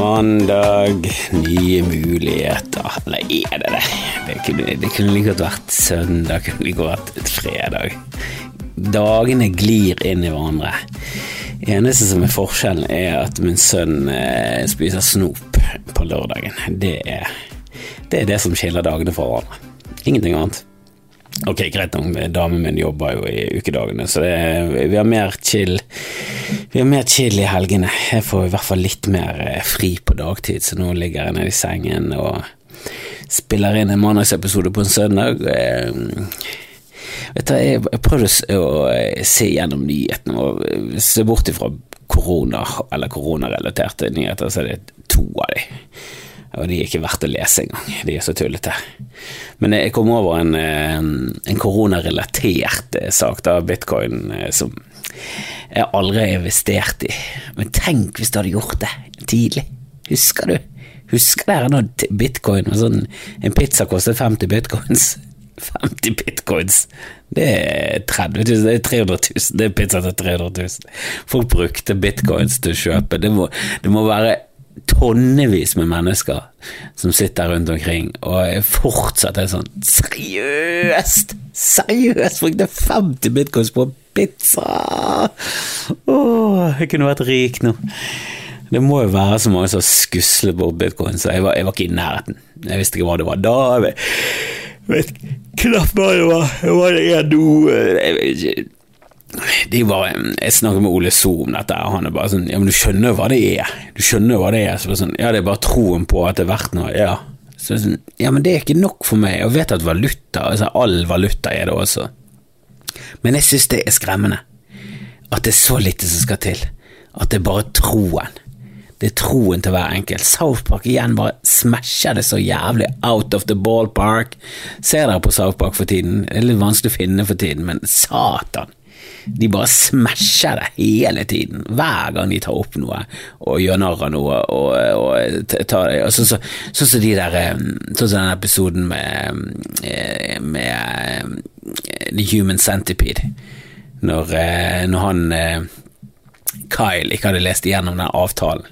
mandag, nye muligheter. Eller er det det? Det kunne, det kunne like godt vært søndag, kunne like godt vært fredag. Dagene glir inn i hverandre. Eneste som er forskjellen, er at min sønn eh, spiser snop på lørdagen. Det er, det er det som skiller dagene fra hverandre. Ingenting annet. Ok, greit nok, damen min jobber jo i ukedagene, så det, vi har mer chill Vi har mer chill i helgene. Jeg får i hvert fall litt mer eh, fri på dagtid, så nå ligger jeg nede i sengen og spiller inn en mandagsepisode på en søndag. Eh, vet du, jeg, prøvde å eh, se gjennom nyhetene og se bort ifra korona, eller koronarelaterte nyheter, så er det to av de. Og de er ikke verdt å lese engang, de er så tullete. Men jeg kom over en, en koronarelatert sak, da, bitcoin, som jeg aldri har investert i. Men tenk hvis du hadde gjort det tidlig. Husker du? Husker dere når bitcoin og sånn En pizza kostet 50 bitcoins? 50 bitcoins! Det er 30 000, det er 300 000. Det er pizza til 300 000. Folk brukte bitcoins til å kjøpe. Det må, det må være tonnevis med mennesker som sitter rundt omkring, og fortsatt er sånn Seriøst! Seriøst! Brukte 50 bitcoins på pizza! Åh, jeg kunne vært rik nå. Det må jo være så mange som skusler bort bitcoin, så jeg var, jeg var, ikke i nærheten. Jeg visste ikke hva det var da. Jeg vet knapt hva det var. Hva det vet nå de var, Jeg snakket med Ole So om dette, og han er bare sånn Ja, men du skjønner hva det er? Du skjønner hva det er? Så sånn, ja, det er bare troen på at det er verdt noe. Ja. Så sånn, ja, men det er ikke nok for meg. Jeg vet at valuta, altså all valuta er det også. Men jeg synes det er skremmende. At det er så lite som skal til. At det er bare troen. Det er troen til hver enkelt. South Park igjen bare smasher det så jævlig out of the ballpark. Ser dere på South Park for tiden? Det er litt vanskelig å finne for tiden, men satan. De bare smasher det hele tiden, hver gang de tar opp noe og gjør narr av noe. Og, og, tar, og så, så, så, så, de der Sånn som den episoden med, med The Human Centipede, når, når han Kyle ikke hadde lest igjennom den avtalen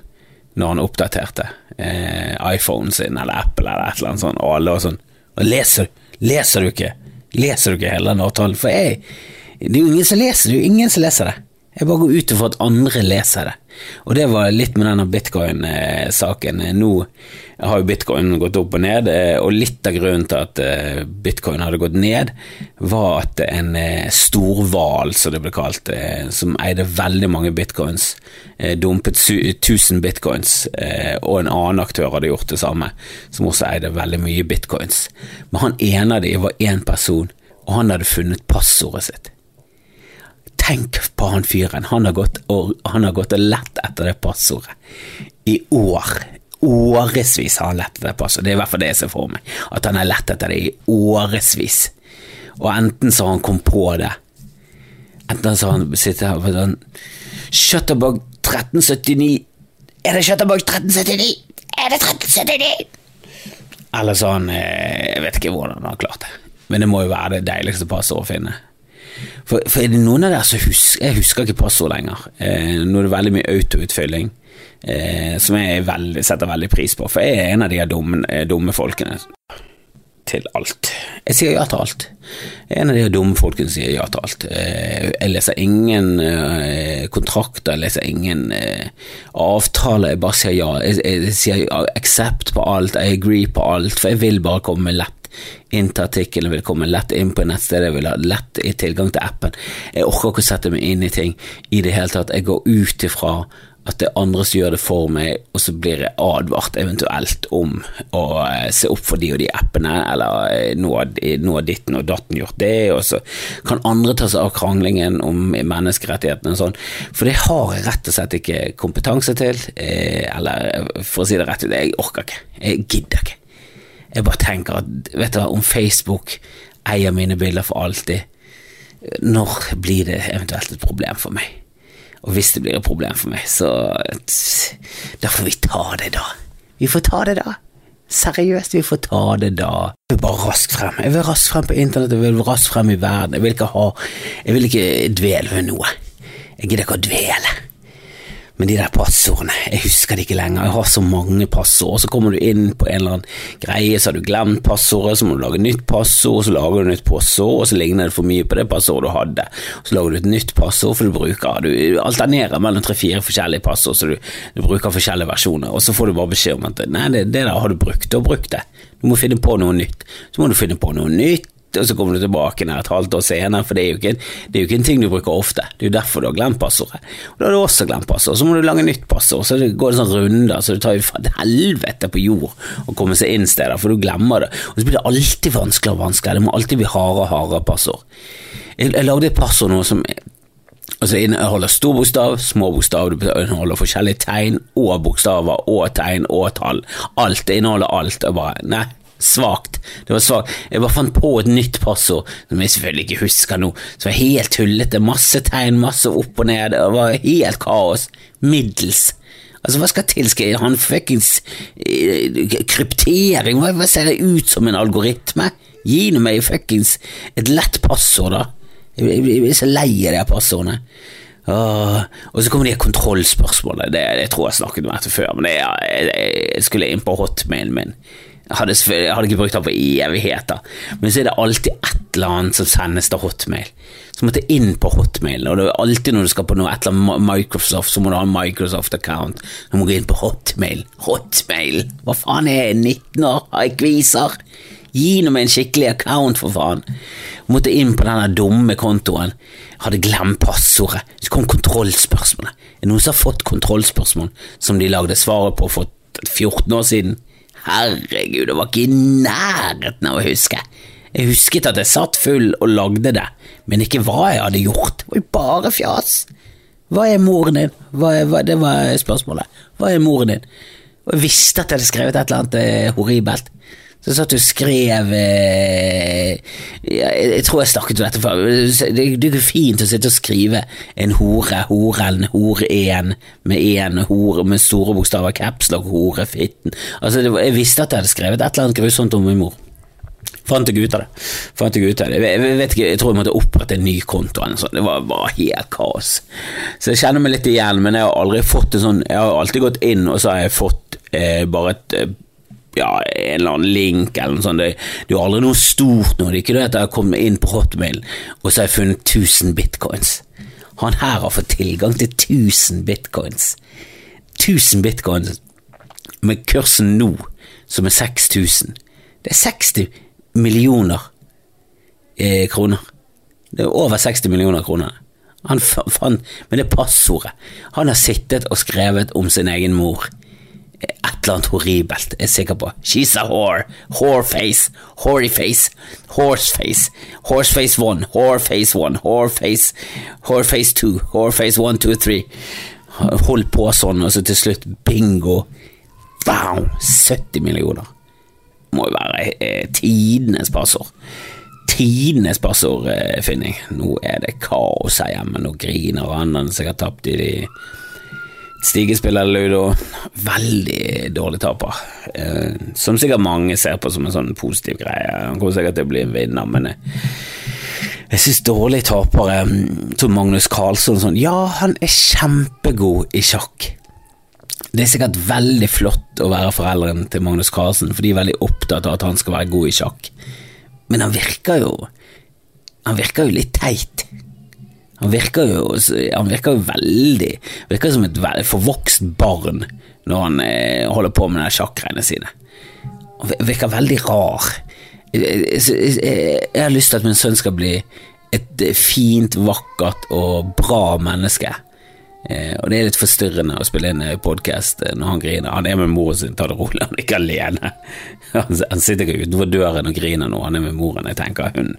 når han oppdaterte eh, iPhonen sin eller Apple eller et eller annet sånt, og alle var sånn og leser, leser du ikke? Leser du ikke hele den avtalen? For jeg det er jo ingen som leser det. er jo ingen som leser det. Jeg bare går ut ifra at andre leser det. Og det var litt med denne bitcoin-saken. Nå har jo bitcoin gått opp og ned, og litt av grunnen til at eh, bitcoin hadde gått ned, var at en eh, storhval, som det ble kalt, eh, som eide veldig mange bitcoins, dumpet 1000 bitcoins, og en annen aktør hadde gjort det samme, som også eide veldig mye bitcoins. Men han ene av dem var én person, og han hadde funnet passordet sitt. Tenk på han fyren. Han har gått og, han har gått og lett etter det passordet i år. Årevis har han lett etter det passordet. Det er i hvert fall det jeg ser for meg. At han har lett etter det i årevis. Og enten så har han kommet på det, enten så har han sittet her og sånn Shutterbug 1379 Er det Shutterbug 1379? Er det 1379? Eller så har han eh, Jeg vet ikke hvordan han har klart det, men det må jo være det deiligste passordet å finne. For, for, er det noen av dere som husker Jeg husker ikke passord lenger. Eh, nå er det veldig mye autoutfylling, eh, som jeg veldig, setter veldig pris på. For jeg er en av de dumme, eh, dumme folkene til alt. Jeg sier ja til alt. Jeg er en av de dumme folkene som sier ja til alt. Eh, jeg leser ingen eh, kontrakter, jeg leser ingen avtaler, jeg bare sier ja. Jeg, jeg sier accept på alt, I agree på alt, for jeg vil bare komme lett inn til artikkelen, vil komme lett inn på nettstedet, jeg vil ha lett tilgang til appen. Jeg orker ikke å sette meg inn i ting i det hele tatt. Jeg går ut ifra at det er andre som gjør det for meg, og så blir jeg advart eventuelt om å eh, se opp for de og de appene, eller eh, nå har ditten og datten gjort det, og så kan andre ta seg av kranglingen om menneskerettighetene og sånn, for det har jeg rett og slett ikke kompetanse til, eh, eller for å si det rett ut, jeg orker ikke, jeg gidder ikke. Jeg bare tenker at vet du hva, om Facebook eier mine bilder for alltid, når blir det eventuelt et problem for meg? Og hvis det blir et problem for meg, så Da får vi ta det, da. Vi får ta det, da. Seriøst, vi får ta det da. Jeg vil bare raskt frem. Jeg vil raskt frem på internett, jeg vil raskt frem i verden. Jeg vil ikke ha Jeg vil ikke dvele ved noe. Jeg gidder ikke å dvele. Men de der passordene, jeg husker det ikke lenger, jeg har så mange passord. Så kommer du inn på en eller annen greie, så har du glemt passordet, så må du lage nytt passord, så lager du nytt passord, og så ligner det for mye på det passordet du hadde. Så lager du et nytt passord, for du bruker Du alternerer mellom tre-fire forskjellige passord, så du, du, bruker forskjellige versjoner, og så får du bare beskjed om at nei, det, det der har du brukt, og brukt det. Du må finne på noe nytt. Så må du finne på noe nytt og så kommer du tilbake nær et halvt år senere, for det er, ikke, det er jo ikke en ting du bruker ofte. Det er jo derfor du har glemt passordet. Og Da har du også glemt passord, så må du lage nytt passord, så det går en sånn runde, så det tar jo faen helvete på jord å komme seg inn steder, for du glemmer det. Og så blir det alltid vanskeligere og vanskeligere, det må alltid bli hardere og hardere passord. Jeg, jeg lagde et passord nå som Altså inneholder stor bokstav, små bokstav, det inneholder forskjellige tegn og bokstaver og tegn og tall. Alt, det inneholder alt. Og bare, nei, svakt. Det var svakt. Jeg bare fant på et nytt passord som jeg selvfølgelig ikke husker nå, som var helt tullete. Masse tegn, masse opp og ned, det var helt kaos. Middels. Altså, hva skal til? Skal jeg ha en fuckings eh, kryptering? Hva, ser det ut som en algoritme? Gi nå meg fuckings et lett passord, da. Jeg, jeg, jeg så lei av de passordene. Åh, og så kommer de kontrollspørsmålene. Det, det tror jeg snakket om dette før, men det, jeg, jeg skulle inn på hotmailen min. Jeg hadde, hadde, ikke brukt den på evigheter, men så er det alltid et eller annet som sendes til hotmail. Så måtte jeg inn på hotmail, og det er alltid når du skal på noe, et eller annet Microsoft, så må du ha en Microsoft-account. Du må gå inn på hotmail. Hotmail! Hva faen er jeg, 19 år, har jeg kviser? Gi nå meg en skikkelig account, for faen. Jeg måtte inn på denne dumme kontoen. Jeg hadde glemt passordet. Så kom kontrollspørsmålet. Er det noen som har fått kontrollspørsmål som de lagde svaret på for 14 år siden? Herregud, det var ikke i nærheten av å huske. Jeg husket at jeg satt full og lagde det, men ikke hva jeg hadde gjort. Det var jo bare fjas. Hva er moren din? Hva er, hva, det var spørsmålet. Hva er moren din? Og jeg visste at jeg hadde skrevet et eller annet eh, horribelt. Så satt du og skrev eh, jeg, tror jeg snakket om dette før. Det, er fint å sitte og skrive en hore, horen, hore-en med én hore med store bokstaver, capslock, hore, fitten. Altså, jeg visste at jeg hadde skrevet et eller annet grusomt om min mor. Fant jeg ut av det. Fant Jeg ut av det. Jeg, vet ikke, jeg tror jeg måtte opprette en ny konto. Det var var, helt kaos. Så jeg kjenner meg litt igjen, men jeg har aldri fått en sånn Jeg har alltid gått inn, og så har jeg fått eh, bare et eh, ja, en eller annen link eller noe sånt. Det, det er jo aldri noe stort nå. Det er ikke det at jeg har kommet inn på Hotmail og så har jeg funnet 1000 bitcoins. Han her har fått tilgang til 1000 bitcoins. 1000 bitcoins med kursen nå, som er 6000. Det er 60 millioner eh, kroner. Det er over 60 millioner kroner. Han fant Men det passordet. Han har sittet og skrevet om sin egen mor et eller annet horribelt, jeg er sikker på. She's a whore. Whoreface. Horyface. Horseface. Horseface one. Whoreface one. Whoreface. Whoreface two. Whoreface one, two, three. Hold på sånn, og så til slutt bingo. Wow! 70 millioner. Må jo være eh, tidenes passord. Tidenes passordfinning. Eh, Nå er det kaos her hjemme. Nå griner han som har tapt i de Stige spiller ludo. Veldig dårlig taper. Eh, som sikkert mange ser på som en sånn positiv greie. Han kommer sikkert til å bli en vinner, men jeg, jeg syns dårlig tapere som Magnus Carlsson sånn Ja, han er kjempegod i sjakk. Det er sikkert veldig flott å være foreldren til Magnus Carlsen, for de er veldig opptatt av at han skal være god i sjakk. Men han virker jo Han virker jo litt teit. Han virker jo, han virker veldig Virker som et forvokst barn når han eh, holder på med sjakkgreiene sine. Han virker veldig rar. Jeg har lyst til at min sønn skal bli et fint, vakkert og bra menneske. Eh, og det er litt forstyrrende å spille inn podkast eh, når han griner. Han er med moren sin, ta det rolig, han er ikke alene. Han sitter ikke utenfor døren og griner nå, han er med moren. Jeg tenker hun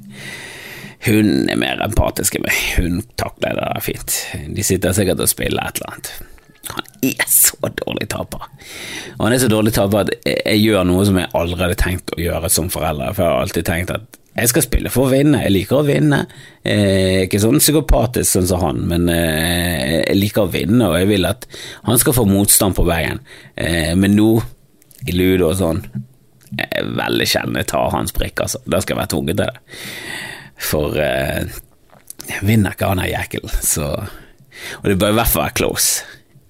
hun er mer empatisk enn meg. Hun takler det fint. De sitter sikkert og spiller et eller annet. Han er så dårlig taper. Og han er så dårlig taper at jeg gjør noe som jeg hadde tenkt å gjøre som forelder. For jeg har alltid tenkt at jeg skal spille for å vinne. Jeg liker å vinne. Eh, ikke sånn psykopatisk sånn som han, men eh, jeg liker å vinne, og jeg vil at han skal få motstand på veien. Eh, men nå, i ludo og sånn, er veldig sjelden jeg tar hans prikk, altså. Da skal jeg være tvunget til det. For eh, vinner ikke jækelen, så Og det bør i hvert fall være close.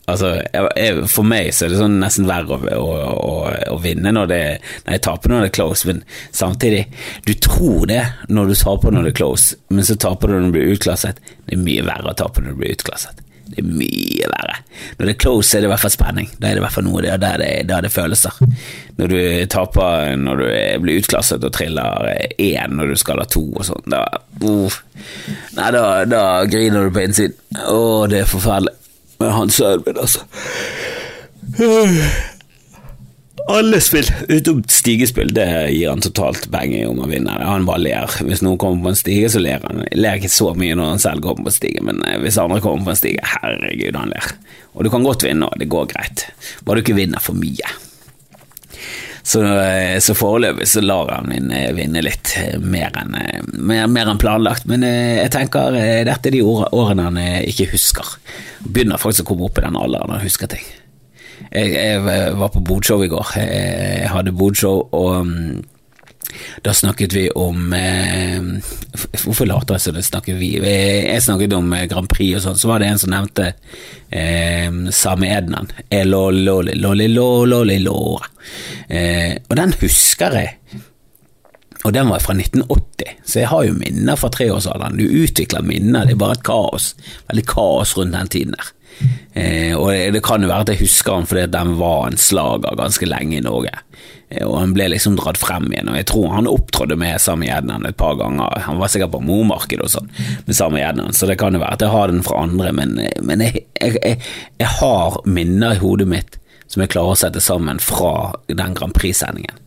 Altså, jeg, for meg så er det sånn nesten verre å, å, å, å vinne når, det, når jeg taper når det er close, men samtidig Du tror det når du taper når det er close, men så taper du når du blir utklasset. Det er mye verre å tape når du blir utklasset. Det er mye verre. Når det er close, er det i hvert fall spenning. Da er det i hvert fall noe, da er det, da er følelser. Når du taper når du blir utklasset og triller én når du skal ha to og sånn, da uh, Nei, da, da, griner du på innsiden. Å, det er forferdelig. Men han sønnen min, altså. Alle spill utenom stigespill, det gir han totalt penger i om han vinner. Han bare ler. Hvis noen kommer på en stige, så ler han. Ler ikke så mye når han selv kommer på en stige, men eh, hvis andre kommer på en stige, herregud, han ler. Og du kan godt vinne, og det går greit. Bare du ikke vinner for mye. Så, eh, så foreløpig så lar han min eh, vinne litt mer enn, mer, mer enn planlagt. Men jeg tenker dette er de årene han ikke husker. Begynner faktisk å komme opp i den alderen han husker ting. Jeg, jeg var på bodshow i går. Jeg hadde bodshow, og um, da snakket vi om eh, Hvorfor later jeg som det snakker vi? Jeg snakket om eh, Grand Prix og sånn, så var det en som nevnte eh, Sami Ednan. Og den husker jeg. Og den var fra 1980, så jeg har jo minner fra treårsalderen. Du utvikler minner, det er bare et kaos. Veldig kaos rundt den tiden der. Eh, og det kan jo være at jeg husker han fordi den var en slager ganske lenge i Norge. Eh, og han ble liksom dratt frem igjen, og jeg tror han opptrådde med Sami Ednan et par ganger. Han var sikkert på Mormarkedet og sånn med Sami Ednan, så det kan jo være at jeg har den fra andre, men, men jeg, jeg, jeg, jeg, har minner i hodet mitt som jeg klarer å sette sammen fra den Grand Prix-sendingen.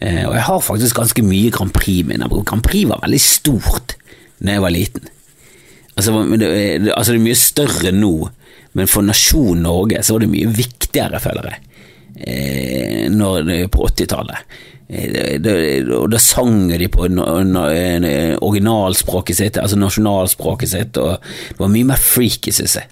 Eh, og jeg har faktisk ganske mye Grand Prix-minner. Grand Prix var veldig stort da jeg var liten. Altså, det, altså, det er mye større nå men for nasjonen Norge så var det mye viktigere, føler jeg, eh, når, på 80-tallet. Eh, og da sang de på originalspråket sitt, altså nasjonalspråket sitt, og det var mye mer freaky, synes jeg.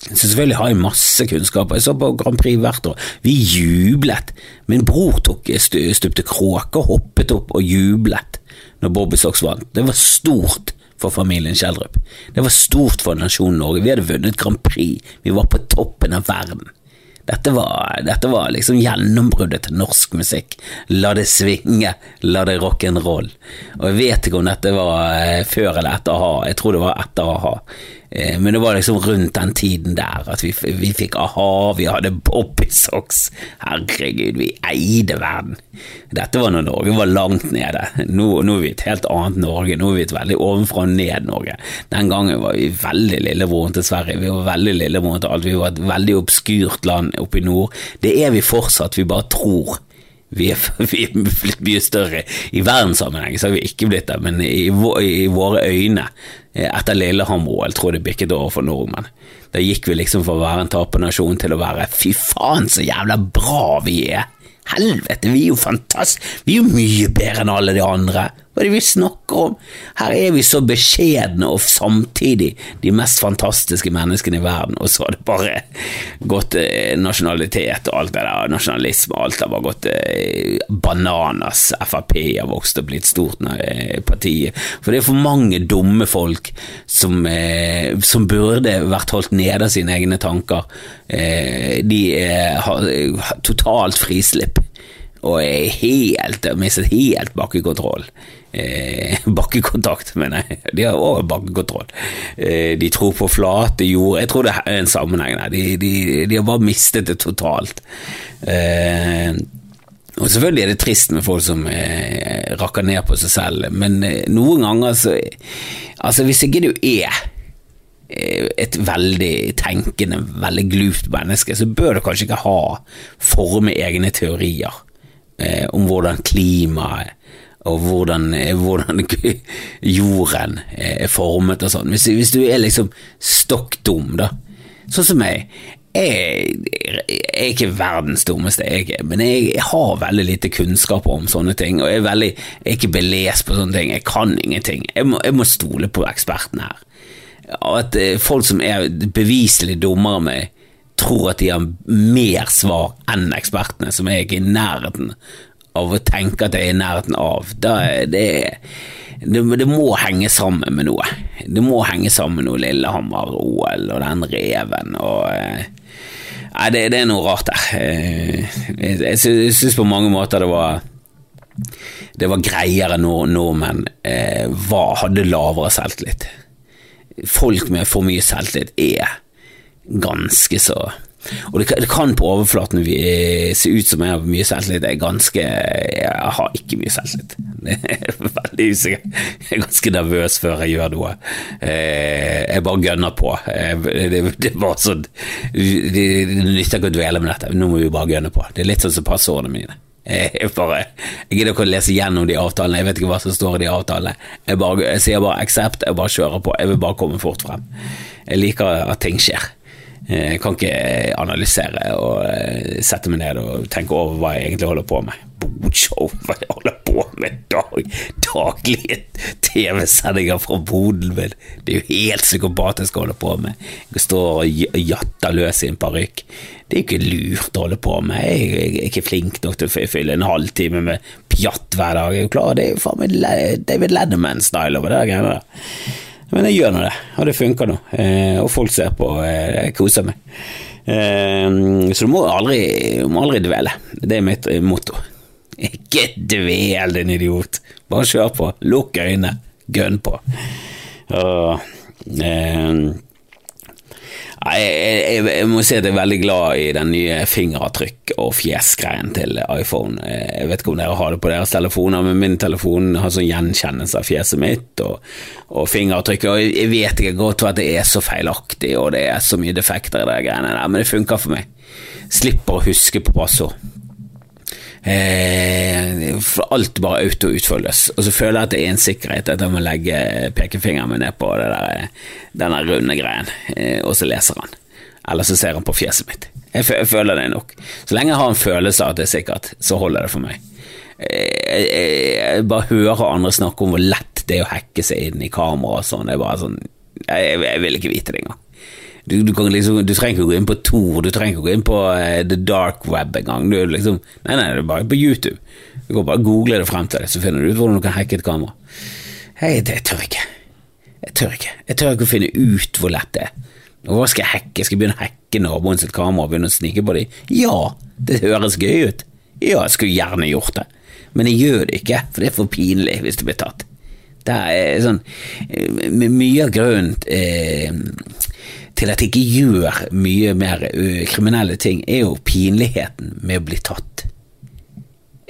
Så selvfølgelig har jeg masse kunnskaper. Jeg så på Grand Prix hvert år. Vi jublet. Min bror tok stupte kråke, hoppet opp og jublet når Bobby Socks vant. Det var stort for familien Kjeldrup. Det var stort for nasjonen Norge. Vi hadde vunnet Grand Prix. Vi var på toppen av verden. Dette var, dette var liksom gjennombruddet til norsk musikk. La det svinge, la det rock'n'roll. Og jeg vet ikke om dette var eh, før eller etter a-ha, jeg tror det var etter a-ha. Eh, men det var liksom rundt den tiden der at vi, vi fikk a-ha, vi hadde Bobby Herregud, vi eide verden. Dette var når Norge var langt nede. Nå, nå er vi et helt annet Norge. Nå er vi et veldig ovenfra og ned-Norge. Den gangen var vi veldig lillebroren til Sverige. Vi var veldig lillebroren til alt. Vi var et veldig obskurt land oppe i nord. Det er vi fortsatt, vi bare tror. Vi er, vi er, blitt mye større. I verdenssammenheng så har vi ikke blitt det, men i, i våre øyne, eh, etter Lillehammer-OL, tror jeg det bikket over for nordmenn. Da gikk vi liksom fra å være en tapernasjon til å være fy faen så jævla bra vi er. Helvete, vi er jo fantastiske, vi er jo mye bedre enn alle de andre. Hva er det vi snakker om? Her er vi så beskjedne og samtidig de mest fantastiske menneskene i verden, og så har det bare gått eh, nasjonalitet og alt det der, nasjonalisme og alt har bare gått eh, bananas. Frp har vokst og blitt stort eh, parti. For det er for mange dumme folk som, eh, som burde vært holdt nede av sine egne tanker. De har totalt frislipp og er helt, mistet helt bakkekontroll. Eh, bakkekontakt, mener jeg. De har også bakkekontroll. Eh, de tror på flate jord. Jeg tror det er en sammenheng der. De, de, de, har bare mistet det totalt. Eh, og Selvfølgelig er det trist med folk som eh, rakker ned på seg selv, men eh, noen ganger så Altså, hvis ikke du er eh, et veldig tenkende, veldig glupt menneske, så bør du kanskje ikke ha forme egne teorier eh, om hvordan klimaet og hvordan, eh, hvordan, jorden er formet og sånn. Hvis, hvis, du er liksom stokk dum, da, sånn som meg. Jeg, jeg, er ikke verdens dummeste, jeg, men jeg, har veldig lite kunnskap om sånne ting. Og jeg er, veldig, jeg er ikke belest på sånne ting. Jeg kan ingenting. Jeg må, må stole på ekspertene her. Og At eh, folk som er beviselig dummere enn meg, tror at de har mer svar enn ekspertene, som jeg er i nærheten av å tenke at jeg er i nærheten av. Da det, det, det, må henge sammen med noe. Det må henge sammen med noe Lillehammer-OL og den reven og eh, Nei, det, det, er noe rart der. Eh, jeg, syns på mange måter det var det var greiere når nordmenn eh, hadde lavere selvtillit. Folk med for mye selvtillit er ganske så og det, det, kan på overflaten se ut som jeg har mye selvtillit. Jeg ganske Jeg har ikke mye selvtillit. Jeg er veldig usikker. Jeg er ganske nervøs før jeg gjør noe. Eh, jeg bare gønner på. Det, det, bare sånn Det, nytter ikke å dvele med dette. Nå må vi bare gønne på. Det er litt sånn som passordene mine. Jeg, bare, jeg gidder ikke å lese gjennom de avtalene, jeg vet ikke hva som står i de avtalene. Jeg, bare, jeg sier bare aksept, jeg bare kjører på. Jeg vil bare komme fort frem. Jeg liker at ting skjer. Jeg kan ikke analysere og eh, sette meg ned og tenke over hva jeg egentlig holder på med. Bodshow, hva jeg holder på med dag, daglige TV-sendinger fra boden min. Det er jo helt psykopatisk å holde på med. Jeg står og jatter løs i en parykk. Det er jo ikke lurt å holde på med. Jeg, er ikke flink nok til å fylle en halvtime med pjatt hver dag. Jeg er jo klar, Det er jo faen meg David Lenneman-style over det greiene der. Men jeg gjør nå det, og det funker nå. Eh, og folk ser på, eh, jeg koser meg. Eh, så du må aldri, må aldri dvele. Det er mitt motto. Ikke dvel, din idiot. Bare kjør på. Lukk øynene. Gønn på. Og, jeg, jeg, jeg, må si at jeg er veldig glad i den nye fingeravtrykk- og fjesgreien til iPhone. Jeg vet ikke om dere har det på deres telefoner, men min telefon har sånn gjenkjennelse av fjeset mitt og, og fingeravtrykk. Og jeg vet ikke godt at det er så feilaktig, og det er så mye defekter i de greiene der, men det funker for meg. Slipper å huske på passord. Eh, for alt bare auto-utfølges. Og så føler jeg at det er en sikkerhet at jeg må legge pekefingeren min ned på der, denne runde greien, eh, og så leser han. Eller så ser han på fjeset mitt. Jeg, jeg føler det nok. Så lenge jeg har en følelse av at det er sikkert, så holder det for meg. Jeg, eh, jeg, jeg bare hører andre snakke om hvor lett det er å hacke seg inn i kamera og sånn. Jeg, sånn jeg, jeg vil ikke vite det engang. Du, du, liksom, du, trenger ikke gå inn på Tor, du trenger ikke gå inn på uh, the dark web engang. Liksom, nei, nei, det er bare på YouTube. Du kan bare google det frem til det, så finner du ut hvordan du kan hacke et kamera. Hei, det tør ikke. Jeg tør ikke. Jeg tør ikke å finne ut hvor lett det er. Og hva skal jeg hacke? Skal jeg begynne å hacke naboen sitt kamera og begynne å snike på dem? Ja, det høres gøy ut. Ja, jeg skulle gjerne gjort det, men jeg gjør det ikke, for det er for pinlig hvis det blir tatt. Det er sånn eh, Mye av grunnen eh, til at jeg ikke gjør mye mer kriminelle ting, er jo pinligheten med å bli tatt.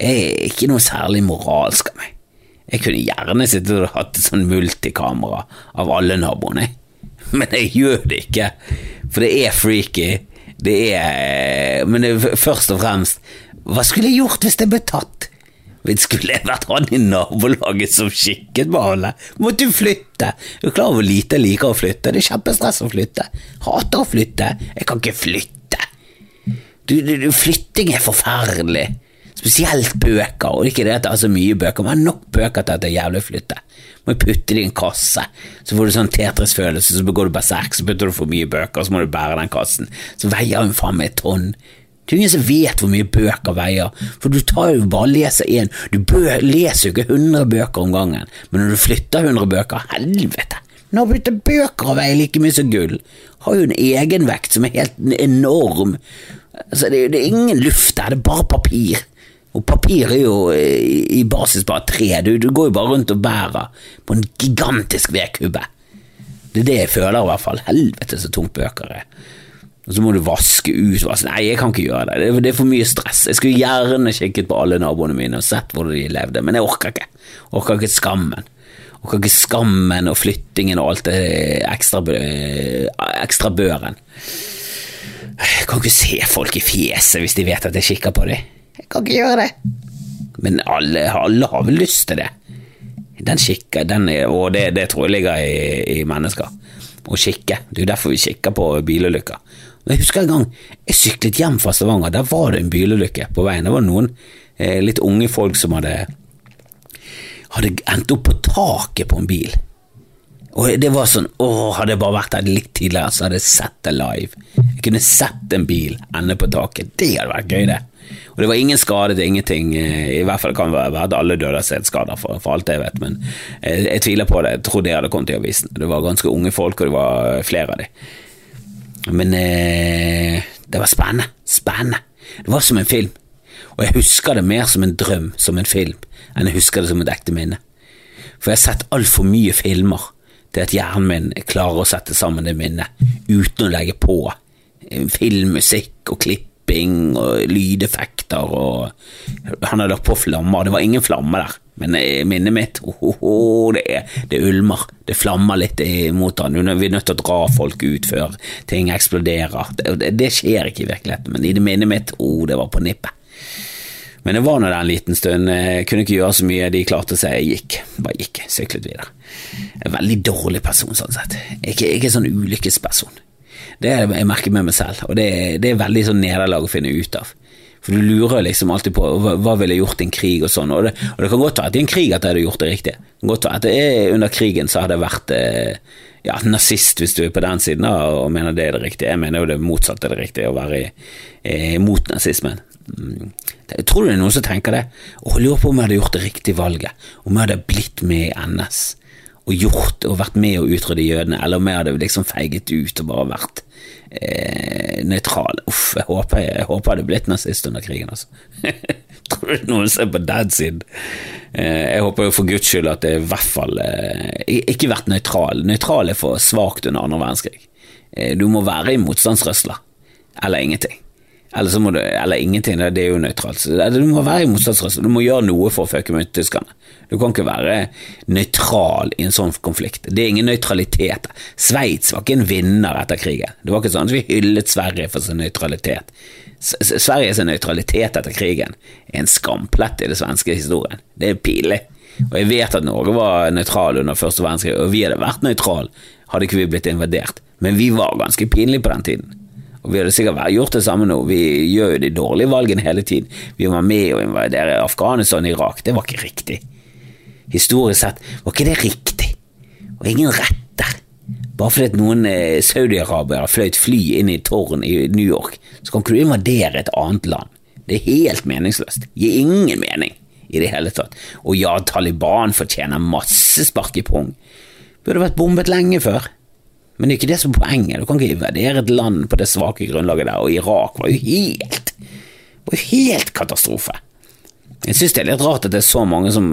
Jeg er ikke noe særlig moralsk av meg. Jeg kunne gjerne sittet og hatt et sånn multikamera av alle naboene, men jeg gjør det ikke, for det er freaky. Det er Men det er først og fremst Hva skulle jeg gjort hvis jeg ble tatt? Skulle jeg vært han i nabolaget som kikket på alle? Måtte du flytte? Du er klar over hvor lite jeg liker å flytte? Det er kjempestress å flytte. Hater å flytte. Jeg kan ikke flytte. Du, du, du, flytting er forferdelig. Spesielt bøker, og ikke det at det er så mye bøker, men nok bøker til at det er jævlig å flytte. Må putte det i en kasse, så får du sånn Tetris-følelse, så begår du berserk, så putter du for mye bøker, så må du bære den kassen. Så veier hun faen meg et tonn. Det er ingen som vet hvor mye bøker veier, for du tar jo bare leser én. Du leser jo ikke 100 bøker om gangen, men når du flytter 100 bøker, helvete! Nå begynte bøker å veie like mye som gull. Har jo en egenvekt som er helt enorm. Altså, det, det, er ingen luft der, det er bare papir. Og papir er jo i, i basis bare tre, du, du, går jo bare rundt og bærer på en gigantisk vedkubbe. Det er det jeg føler, i hvert fall. Helvete så tungt bøker er og så må du vaske ut vaske. Nei, jeg kan ikke gjøre det. det. er for mye stress. Jeg skulle gjerne kikket på alle naboene mine og sett hvordan de levde, men jeg orker ikke. Orker ikke skammen. Orker ikke skammen og flyttingen og alt det ekstra, ekstra børen. Jeg kan ikke se folk i fjeset hvis de vet at jeg kikker på dem. Jeg kan ikke gjøre det. Men alle, alle har vel lyst til det. Den kikker, den er, og det, det, tror jeg ligger i, i mennesker. Å kikke. Det er jo derfor vi kikker på bilulykker. Jeg husker en gang jeg syklet hjem fra Stavanger. Der var det en bilulykke på veien. Det var noen eh, litt unge folk som hadde, hadde endt opp på taket på en bil. Og det var sånn Åh, hadde jeg bare vært der litt tidligere, så hadde jeg sett det live. Jeg kunne sett en bil ende på taket. Det hadde vært gøy, det. Og det var ingen skade til ingenting. Eh, I hvert fall kan det være at alle døde av sædskader, for, for alt jeg vet. Men jeg, jeg, tviler på det. Jeg tror det hadde kommet i avisen. Det var ganske unge folk, og det var flere av dem. Men eh, det var spennende. Spennende. Det var som en film. Og jeg husker det mer som en drøm, som en film, enn jeg husker det som et ekte minne. For jeg har sett altfor mye filmer til at hjernen min klarer å sette sammen det minnet uten å legge på filmmusikk og klipping og lydeffekter og Han hadde lagt på flammer, det var ingen flammer der, men minnet mitt oh, oh, det, det, ulmer, det flammer litt imot han Vi er nødt til å dra folk ut før ting eksploderer. Det, det, skjer ikke i virkeligheten, men i det minnet mitt, oh, det var på nippet. Men det var nå en liten stund. Jeg kunne ikke gjøre så mye. De klarte seg. Jeg gikk. Bare gikk. Syklet videre. En veldig dårlig person, sånn sett. Jeg er ikke, er sånn ulykkesperson. Det jeg merker med meg selv, og det, det er veldig sånn nederlag å finne ut av. For du lurer liksom alltid på hva, hva ville gjort i en krig og sånn, og det, og det kan godt være at i en krig at jeg hadde gjort det riktig. Det kan godt være at er under krigen så hadde jeg vært eh, ja, nazist hvis du er på den siden og mener det er det riktige. Jeg mener jo det motsatte er det riktige, å være imot nazismen. Mm. Jeg tror det er noen som tenker det, og lurer på om jeg hadde gjort det riktige valget, om jeg hadde blitt med i NS og gjort og vært med å utrydde jødene, eller om jeg hadde liksom feiget ut og bare vært eh, nøytral. Uff, jeg håper jeg, jeg håper jeg hadde blitt nazist under krigen, altså. Tror du noen ser på den siden? Eh, jeg håper jo for guds skyld at det i hvert fall eh, ikke vært nøytral. Nøytral er for svakt under andre verdenskrig. Du må være i motstandsrørsla, eller ingenting. Eller, så må du, eller ingenting, det er jo nøytralt. Du må være i motstandsrørsla, du må gjøre noe for å fucke med tyskerne. Du kan ikke være nøytral i en sånn konflikt. Det er ingen nøytralitet. Sveits var ikke en vinner etter krigen. Det var ikke sånn at vi hyllet Sverige for sin nøytralitet. Sveriges nøytralitet etter krigen er en skamplett i det svenske historien. Det er pinlig. Og jeg vet at Norge var nøytral under første verdenskrig, og vi hadde vært nøytral hadde ikke vi blitt invadert. Men vi var ganske pinlige på den tiden. Og vi hadde sikkert gjort det samme nå. Vi gjør jo de dårlige valgene hele tiden. Vi var med å invadere Afghanistan og Irak. Det var ikke riktig. Historisk sett var ikke det riktig. Og ingen rett der. Bare fordi at noen eh, saudiarabere fløyt fly inn i et tårn i New York, så kan ikke du invadere et annet land. Det er helt meningsløst. Gir ingen mening i det hele tatt. Og ja, Taliban fortjener masse spark i pung. Burde vært bombet lenge før. Men det er ikke det som er poenget. Du kan ikke invadere et land på det svake grunnlaget der, og Irak var jo helt var jo helt katastrofe. Jeg synes det er litt rart at det er så mange som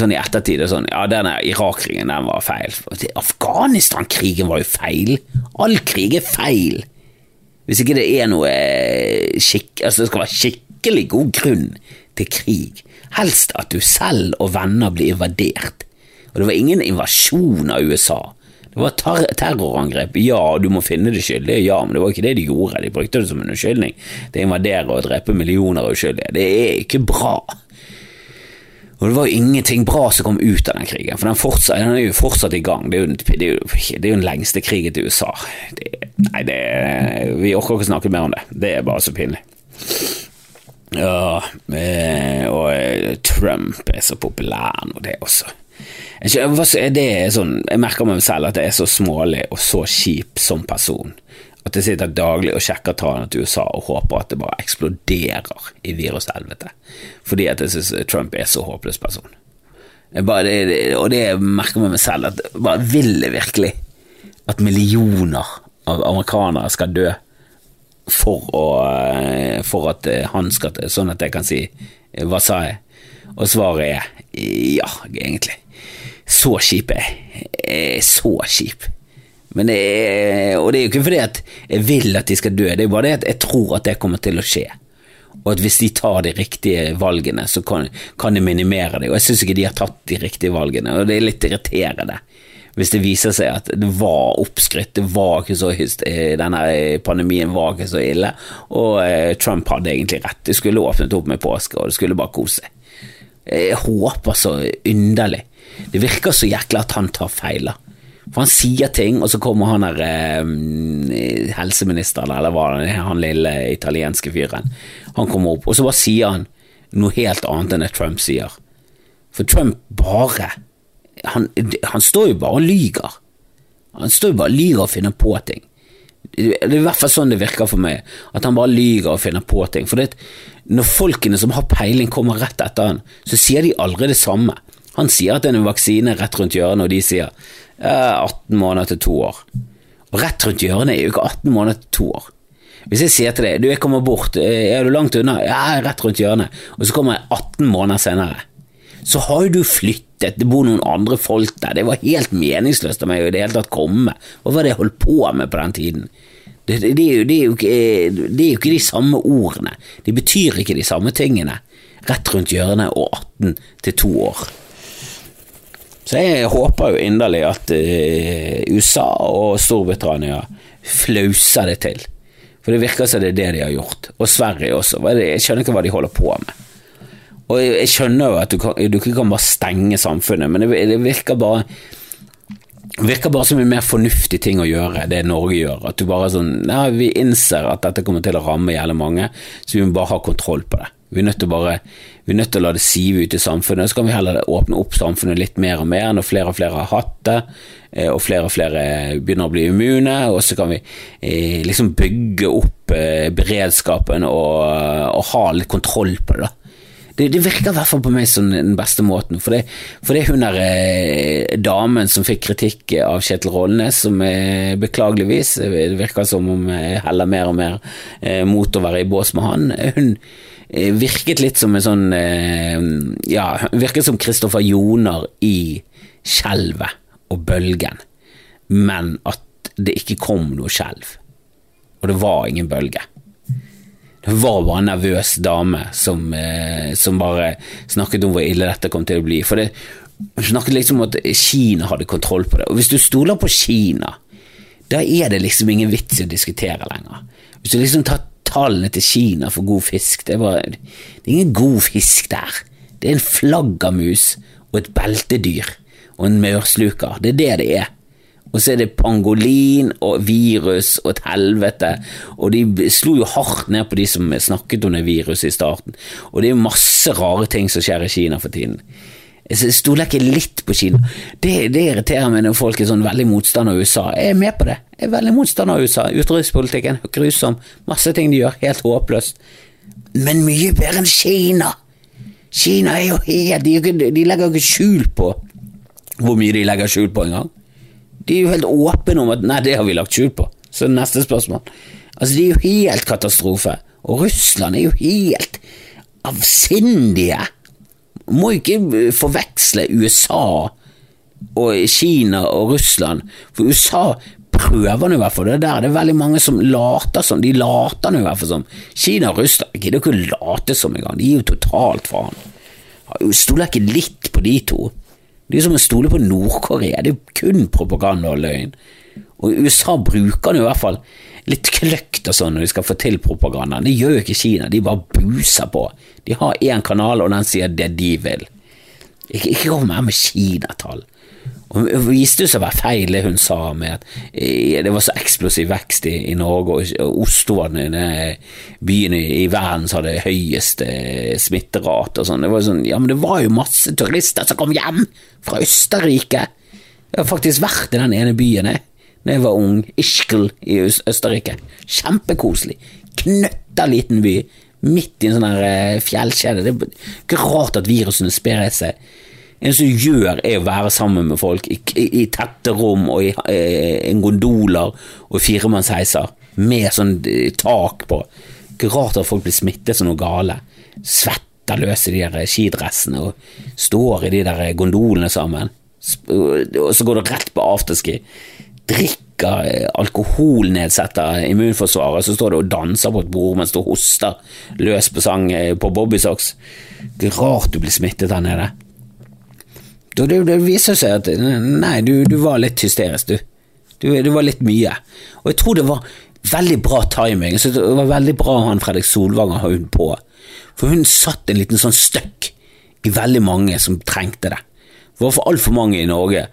sånn i ettertid er sånn Ja, denne Irak-krigen, den var feil. Afghanistan-krigen var jo feil. All krig er feil. Hvis ikke det er noe eh, skikk... Altså, det skal være skikkelig god grunn til krig. Helst at du selv og venner blir invadert. Og det var ingen invasjon av USA. Det var ter terrorangrep. Ja, du må finne det skyldige, ja, men det var ikke det de gjorde. De brukte det som en unnskyldning. Det invaderer og dreper millioner av uskyldige. Det er ikke bra. Og det var jo ingenting bra som kom ut av den krigen, for den, fortsatt, den er jo fortsatt i gang. Det er jo, det er jo, det er jo den lengste krigen til USA. Det, nei, det Vi orker ikke snakke mer om det. Det er bare så pinlig. Ja, eh, og eh, Trump er så populær nå, det også. Det er sånn, jeg merker meg selv at jeg er så smålig og så kjip som person. At jeg sitter daglig og sjekker tallene til USA og håper at det bare eksploderer i virushelvete. Fordi at jeg syns Trump er så håpløs person. Bare, det, og det merker meg selv at bare vil jeg virkelig at millioner av amerikanere skal dø for, å, for at han skal Sånn at jeg kan si hva sa jeg? Og svaret er ja, egentlig. Så kjip er jeg. er Så kjip. Men det er, og det er jo ikke fordi at jeg vil at de skal dø, det er bare det at jeg tror at det kommer til å skje. Og at hvis de tar de riktige valgene, så kan, kan de minimere det. Og jeg syns ikke de har tatt de riktige valgene, og det er litt irriterende. Hvis det viser seg at det var oppskrytt, det var ikke så hyst, eh, denne pandemien var ikke så ille, og eh, Trump hadde egentlig rett. Det skulle åpnet opp med påske, og det skulle bare kose seg. Jeg håper så underlig det virker så jækla at han tar feil. For han sier ting, og så kommer han der eh, helseministeren, eller hva det er, han lille italienske fyren. Han kommer opp, og så bare sier han noe helt annet enn det Trump sier. For Trump bare Han, han står jo bare og lyger. Han står jo bare og lyger og finner på ting. Det er i hvert fall sånn det virker for meg, at han bare lyger og finner på ting. For det, når folkene som har peiling, kommer rett etter han, så sier de aldri det samme. Han sier at det er en vaksine rett rundt hjørnet, og de sier eh, 18 måneder til to år. Og rett rundt hjørnet er jo ikke 18 måneder til to år. Hvis jeg sier til deg du, jeg kommer bort, eh, er du langt unna? Ja, jeg er rett rundt hjørnet. Og så kommer jeg 18 måneder senere. Så har jo du flyttet, det bor noen andre folk der. Det var helt meningsløst av meg å i det hele tatt komme. Hva var det jeg holdt på med på den tiden? Det, det, det, er jo, det, er jo ikke, det er jo ikke de samme ordene. De betyr ikke de samme tingene. Rett rundt hjørnet og 18 til to år. Så jeg håper jo inderlig at uh, USA og Storbritannia flauser det til. For det virker som det er det de har gjort. Og Sverige også. Jeg skjønner ikke hva de holder på med. Og jeg skjønner jo at du ikke kan bare stenge samfunnet, men det, det virker bare virker bare som en mer fornuftig ting å gjøre, det Norge gjør. At du bare sånn ja, Vi innser at dette kommer til å ramme jævlig mange, så vi må bare ha kontroll på det. Vi er nødt til, bare, vi er nødt til å la det sive ut i samfunnet. Så kan vi heller åpne opp samfunnet litt mer og mer når flere og flere har hatt det, eh, og flere og flere begynner å bli immune. Og så kan vi eh, liksom bygge opp eh, beredskapen og, og, ha litt kontroll på det. da. Det, det, virker i hvert fall på meg som den beste måten. For det, for det er hun der eh, damen som fikk kritikk av Kjetil Rollnes, som eh, beklageligvis Det virker som om jeg heller mer og mer eh, mot å være i bås med han. Hun virket litt som en sånn eh, Ja, virket som Kristoffer Joner i Skjelvet og Bølgen, men at det ikke kom noe skjelv. Og det var ingen bølge. Det var bare en nervøs dame som, eh, som bare snakket om hvor ille dette kom til å bli. For det snakket liksom om at Kina hadde kontroll på det. Og hvis du stoler på Kina, da er det liksom ingen vits i å diskutere lenger. Hvis du liksom tar tallene til Kina for god fisk. Det er, det er ingen god fisk der. Det er en flaggermus og et beltedyr og en mørsluker. Det er det det er. Og så er det pangolin og virus og et helvete, og de slo jo hardt ned på de som snakket om det viruset i starten. Og det er masse rare ting som skjer i Kina for tiden. Jeg stoler ikke litt på Kina. Det, det, irriterer meg når folk er sånn veldig motstander av USA. Jeg er med på det. Jeg er veldig motstander av USA. Utenrikspolitikken grusom. Masse ting de gjør, helt håpløst. Men mye bedre enn Kina. Kina er jo helt De, de legger jo ikke skjul på hvor mye de legger skjul på engang. De er jo helt åpne om at 'nei, det har vi lagt skjul på'. Så neste spørsmål. Altså, de er jo helt katastrofe. Og Russland er jo helt avsindige må ikke forveksle USA og Kina og Russland, for USA prøver nå i hvert fall det der. Det er veldig mange som later som. De later nå i hvert fall som. Kina og Russland gidder ikke å late som engang. De gir jo totalt faen. Stoler ikke litt på de to. De er som å stole på Nord-Korea. Det er kun propaganda og løgn. Og USA bruker nå i hvert fall litt kløkt og sånn når de skal få til propagandaen. Det gjør jo ikke Kina, de bare buser på. De har én kanal, og den sier det de vil. Ikke, ikke kom her med Kinatall. Og det viste seg å være feil det hun sa med at eh, det var så eksplosiv vekst i, i Norge, og Oslo var den byen i, i verden som hadde høyeste smitterate og sånn. Det var sånn, ja, men det var jo masse turister som kom hjem fra Østerrike. Jeg har faktisk vært i den ene byen, jeg da jeg var ung, Ischgl i Østerrike. Kjempekoselig. Knøtta liten by, midt i en sånn eh, fjellkjede. Det er ikke rart at virusene sprer seg. En som gjør, er å være sammen med folk i, i, i tette rom og i i en gondoler og firemannsheiser med sånn eh, tak på. Ikke rart at folk blir smittet som noe gale. Svetter løs i de der skidressene og står i de der gondolene sammen. Og så går det rett på afterski drikker alkoholnedsetter alkohol nedsetter immunforsvaret, så står du og danser på et bord mens du hoster løs på sang eh, på bobbysocks. Det er rart du blir smittet der nede. Det, det viser seg at nei, du, du var litt hysterisk, du. du. Du var litt mye. Og jeg tror det var veldig bra timing. Så det var veldig bra han Fredrik Solvanger har hun på. For hun satt en liten sånn støkk i veldig mange som trengte det. Det var for altfor mange i Norge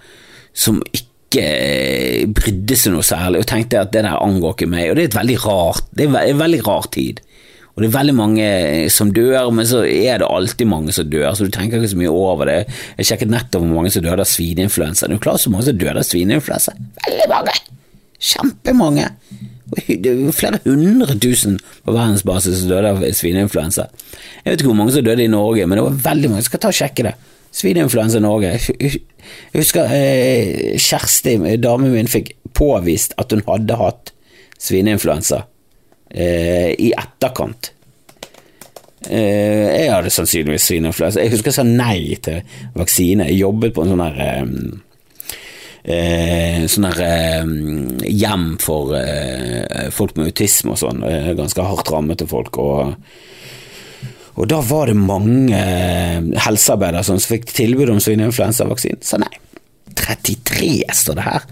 som ikke ikke brydde seg noe særlig og tenkte at det der angår ikke meg. Og det er et veldig rart, det er en veldig rar tid. Og det er veldig mange som dør, men så er det alltid mange som dør, så du tenker ikke så mye over det. Jeg sjekket nettopp hvor mange som døde av svineinfluensa. Det er jo klart så mange som døde av svineinfluensa. Veldig mange! Kjempemange! Det er flere hundre tusen på verdensbasis som døde av svineinfluensa. Jeg vet ikke hvor mange som døde i Norge, men det var veldig mange. Jeg skal ta og sjekke det. Svineinfluensa Norge. Jeg husker eh, Kjersti, damen min, fikk påvist at hun hadde hatt svineinfluensa eh, i etterkant. Eh, jeg hadde sannsynligvis svineinfluensa. Jeg husker jeg sa nei til vaksine. Jeg jobbet på en sånn her eh, Eh, sånn der eh, hjem for eh, folk med autisme og sånn, eh, ganske hardt rammete folk. og og da var det mange eh, helsearbeidere som fikk tilbud om svineinfluensavaksine. Sa nei. 33 står det her.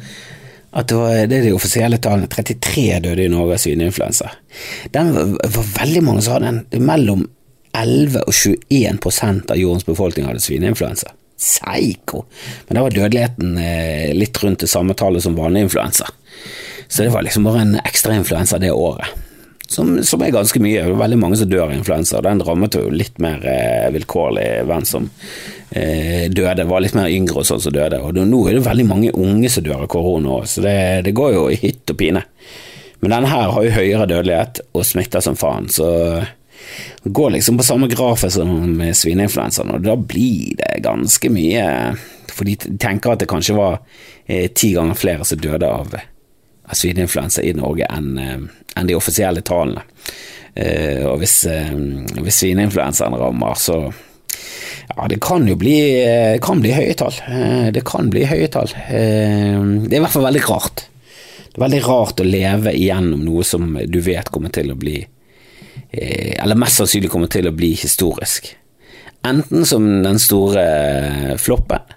At det, var, det er de offisielle tallene. 33 døde i Norge av svineinfluensa. Det var veldig mange som hadde den. Mellom 11 og 21% av jordens befolkning hadde svineinfluensa. Psycho! Men da var dødeligheten eh, litt rundt det samme tallet som vanlig influensa. Så det var liksom bare en ekstra influensa det året som, som, er ganske mye. Det er veldig mange som dør av influensa. Den rammet jo litt mer eh, vilkårlig hvem som eh, døde. Det var litt mer yngre og sånn som døde. Og nå er det veldig mange unge som dør av korona òg, så det, det, går jo i hytt og pine. Men denne her har jo høyere dødelighet og smitter som faen, så det går liksom på samme grafe som svineinfluensaen, og da blir det ganske mye For de tenker at det kanskje var eh, ti ganger flere som døde av av svineinfluensa i Norge enn eh, en de offisielle tallene. Uh, og hvis, uh, hvis svineinfluensaen rammer, så ja, det kan jo bli, kan bli høye tall. Det kan bli høye tall. det er i hvert fall veldig rart. Det er veldig rart å leve igjennom noe som du vet kommer til å bli Eller mest sannsynlig kommer til å bli historisk. Enten som den store floppen,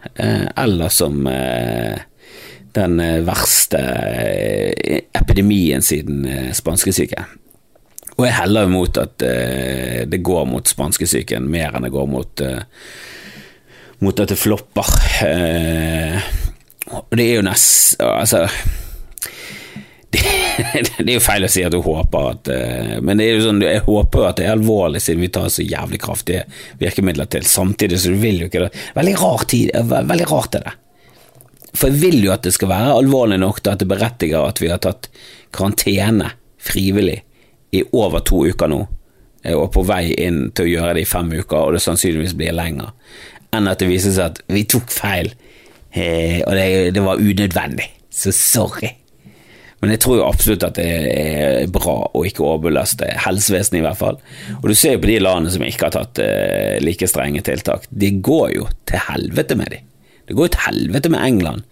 eller som den eh, verste eh, epidemien siden eh, spanskesyken. Og jeg heller imot at det går mot spanskesyken mer enn det går mot, mot at det flopper. Og det er jo nest... Altså det, er jo feil å si at du håper at Men det er jo sånn, jeg håper at det er alvorlig, siden vi tar så jævlig kraftige virkemidler til. Samtidig så du vil jo ikke det. Veldig rar tid, veldig rart er det. For jeg vil jo at det skal være alvorlig nok til at det berettiger at vi har tatt karantene frivillig i over to uker nå, eh, og på vei inn til å gjøre det i fem uker, og det sannsynligvis blir lenger, enn at det viser seg at vi tok feil, eh, og det, det var unødvendig. Så sorry. Men jeg tror jo absolutt at det er bra å ikke overbelaste helsevesenet, i hvert fall. Og du ser jo på de landene som ikke har tatt uh, like strenge tiltak. De går jo til helvete med dem. Det går jo til helvete med England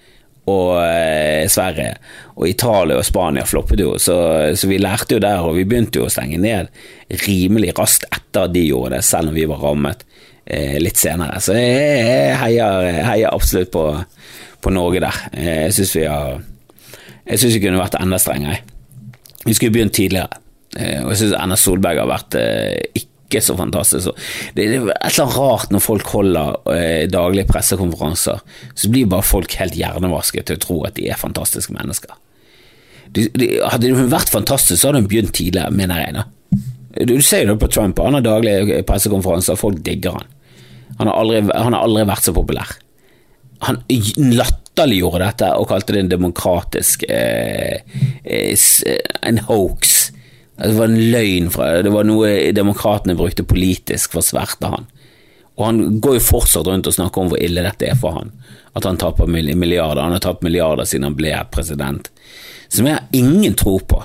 og eh, Sverige, og Italia og Spania floppet jo, så, så, vi lærte jo der, og vi begynte jo å stenge ned rimelig raskt etter de gjorde det, selv om vi var rammet eh, litt senere. Så jeg, jeg heier, heier, absolutt på, på Norge der. Eh, jeg syns vi har Jeg syns vi kunne vært enda strengere. Vi skulle begynt tidligere, eh, og jeg syns Erna Solberg har vært eh, ikke ikke så fantastisk. Det er et eller annet rart når folk holder eh, daglige pressekonferanser, så blir bare folk helt hjernevasket til å tro at de er fantastiske mennesker. De, de, hadde hun vært fantastisk, så hadde hun begynt tidligere, mener jeg. Du, ser jo det på Trump, han har daglige pressekonferanser, folk digger han. Han har aldri, han har aldri vært så populær. Han latterliggjorde dette og kalte det en demokratisk eh, eh, en hoax det var en løgn fra Det var noe demokratene brukte politisk for å sverte han. Og han går jo fortsatt rundt og snakker om hvor ille dette er for han. At han taper milliarder. Han har tapt milliarder siden han ble president. Som jeg har ingen tro på.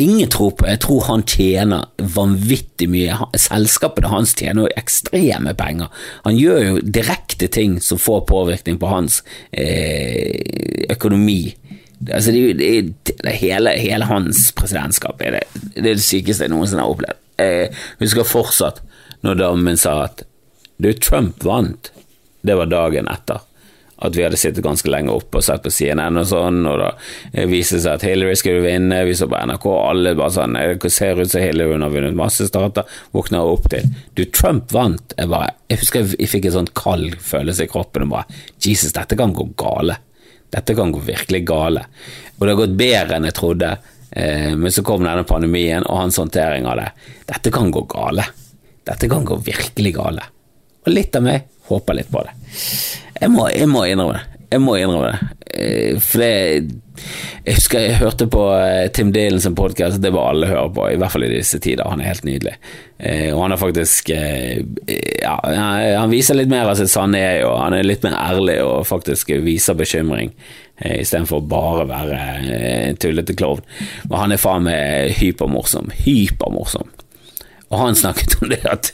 Ingen tro på. Jeg tror han tjener vanvittig mye. Selskapene hans tjener jo ekstreme penger. Han gjør jo direkte ting som får påvirkning på hans eh, økonomi Altså, det, det, det, hele, hele, hans presidentskap er det, det, er det sykeste jeg noensinne har opplevd. Jeg husker fortsatt når damen sa at du, Trump vant. Det var dagen etter at vi hadde sittet ganske lenge oppe og sett på CNN og sånn, og da viste det seg at Hillary skulle vinne, vi så på NRK, alle bare sånn Det ser ut som Hillary hun har vunnet masse stater, våkna opp til Du, Trump vant. Jeg bare Jeg husker jeg fikk en sånn kald følelse i kroppen og bare Jesus, dette kan gå gale. Dette kan gå virkelig gale. Og det har gått bedre enn jeg trodde, eh, men så kom denne pandemien og hans håndtering av det. Dette kan gå gale. Dette kan gå virkelig gale. Og litt av meg håper litt på det. Jeg må, jeg må innrømme det. Jeg må innrømme det. Eh, for det Jeg husker jeg hørte på eh, Tim Dylan sin podkast, det var alle hører på, i hvert fall i disse tider. Han er helt nydelig. Eh, og han har faktisk Ja, han viser litt mer av sitt sanne jeg, og han er litt mer ærlig og faktisk viser bekymring, istedenfor bare å være en tullete klovn. Men han er faen meg hypermorsom. Hypermorsom. Og han snakket om det at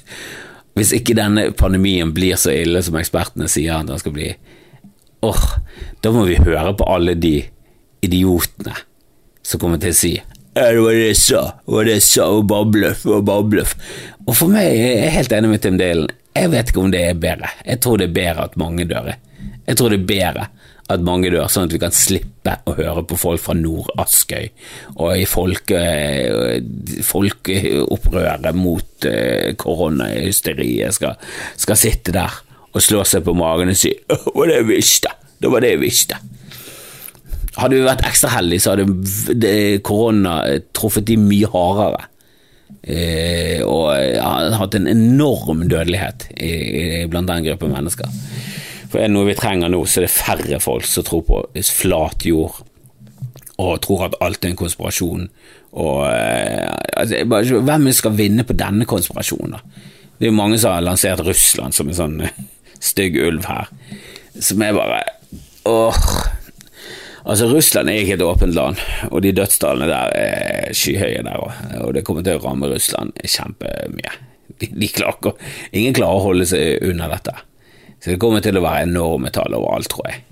hvis ikke denne pandemien blir så ille som ekspertene sier at den skal bli, åh, da må vi høre på alle de idiotene som kommer til å si ja, det var det jeg sa, det var det jeg sa, og bare bløff, og bare bløff. Og for meg, jeg er helt enig med Tim Dalen, jeg vet ikke om det er bedre. Jeg tror det er bedre at mange dør. Jeg tror det er bedre at mange dør, sånn at vi kan slippe å høre på folk fra Nord-Askøy og i folke, folkeopprøret mot uh, koronahysteriet skal, skal sitte der og slå seg på magen og si 'det var det jeg visste', det var det jeg visste'. Hadde vi vært ekstra heldige, så hadde korona truffet de mye hardere. Eh, og hadde hatt en enorm dødelighet blant den gruppen mennesker. For er det noe vi trenger nå, så er det færre folk som tror på flat jord, og tror at alt er en konspirasjon. Og eh, altså, Hvem skal vinne på denne konspirasjonen, da? Det er jo mange som har lansert Russland som en sånn eh, stygg ulv her, som er bare åh. Altså, Russland er ikke et åpent land, og de dødstallene der er skyhøye der òg. Og det kommer til å ramme Russland kjempemye. De, de klarer, ingen klarer å holde seg unna dette. Så det kommer til å være enorme tall overalt, tror jeg.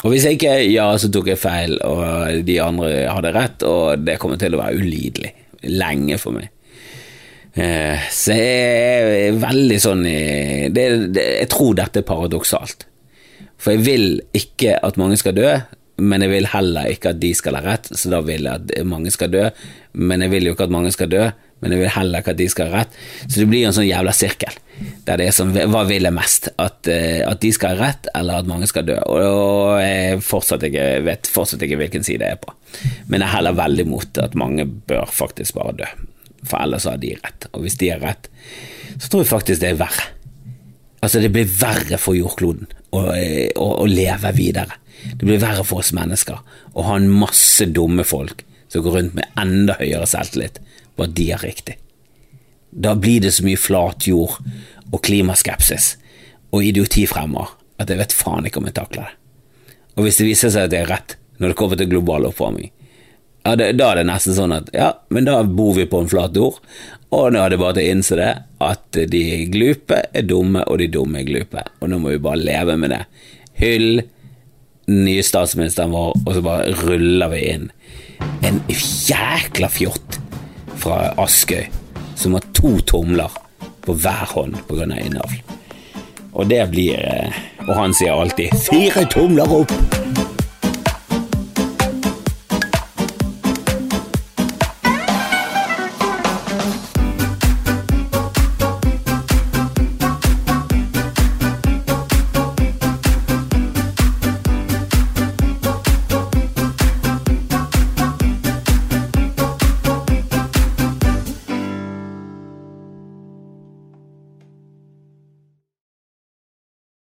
Og hvis jeg ikke ja, så tok jeg feil, og de andre hadde rett, og det kommer til å være ulidelig lenge for meg. Eh, så jeg er veldig sånn i det, det, Jeg tror dette er paradoksalt. For jeg vil ikke at mange skal dø, men jeg vil heller ikke at de skal ha rett, så da vil jeg at mange skal dø. Men jeg vil jo ikke at mange skal dø, men jeg vil heller ikke at de skal ha rett. Så det blir en sånn jævla sirkel, der det er sånn Hva vil jeg mest? At, uh, at de skal ha rett, eller at mange skal dø? Og, og jeg fortsatt ikke, vet fortsatt ikke hvilken side jeg er på. Men jeg er heller veldig mot at mange bør faktisk bare dø, for ellers har de rett. Og hvis de har rett, så tror jeg faktisk det er verre. Altså, det blir verre for jordkloden å, å, å leve videre. Det blir verre for oss mennesker å ha en masse dumme folk som går rundt med enda høyere selvtillit på at de er riktig. Da blir det så mye flat jord og klimaskepsis og idioti fremover at jeg vet faen ikke om jeg takler det. Og hvis det viser seg at jeg er rett når det kommer til global oppvarming, ja, det, da er det nesten sånn at ja, men da bor vi på en flat jord, og nå er det bare til å innse det, at de glupe er dumme, og de dumme er glupe, og nå må vi bare leve med det. Hyll den nye statsministeren vår, og så bare ruller vi inn en jækla fjott fra Askøy som har to tomler på hver hånd pga. innavl. Og det blir eh, Og han sier alltid 'fire tomler opp'.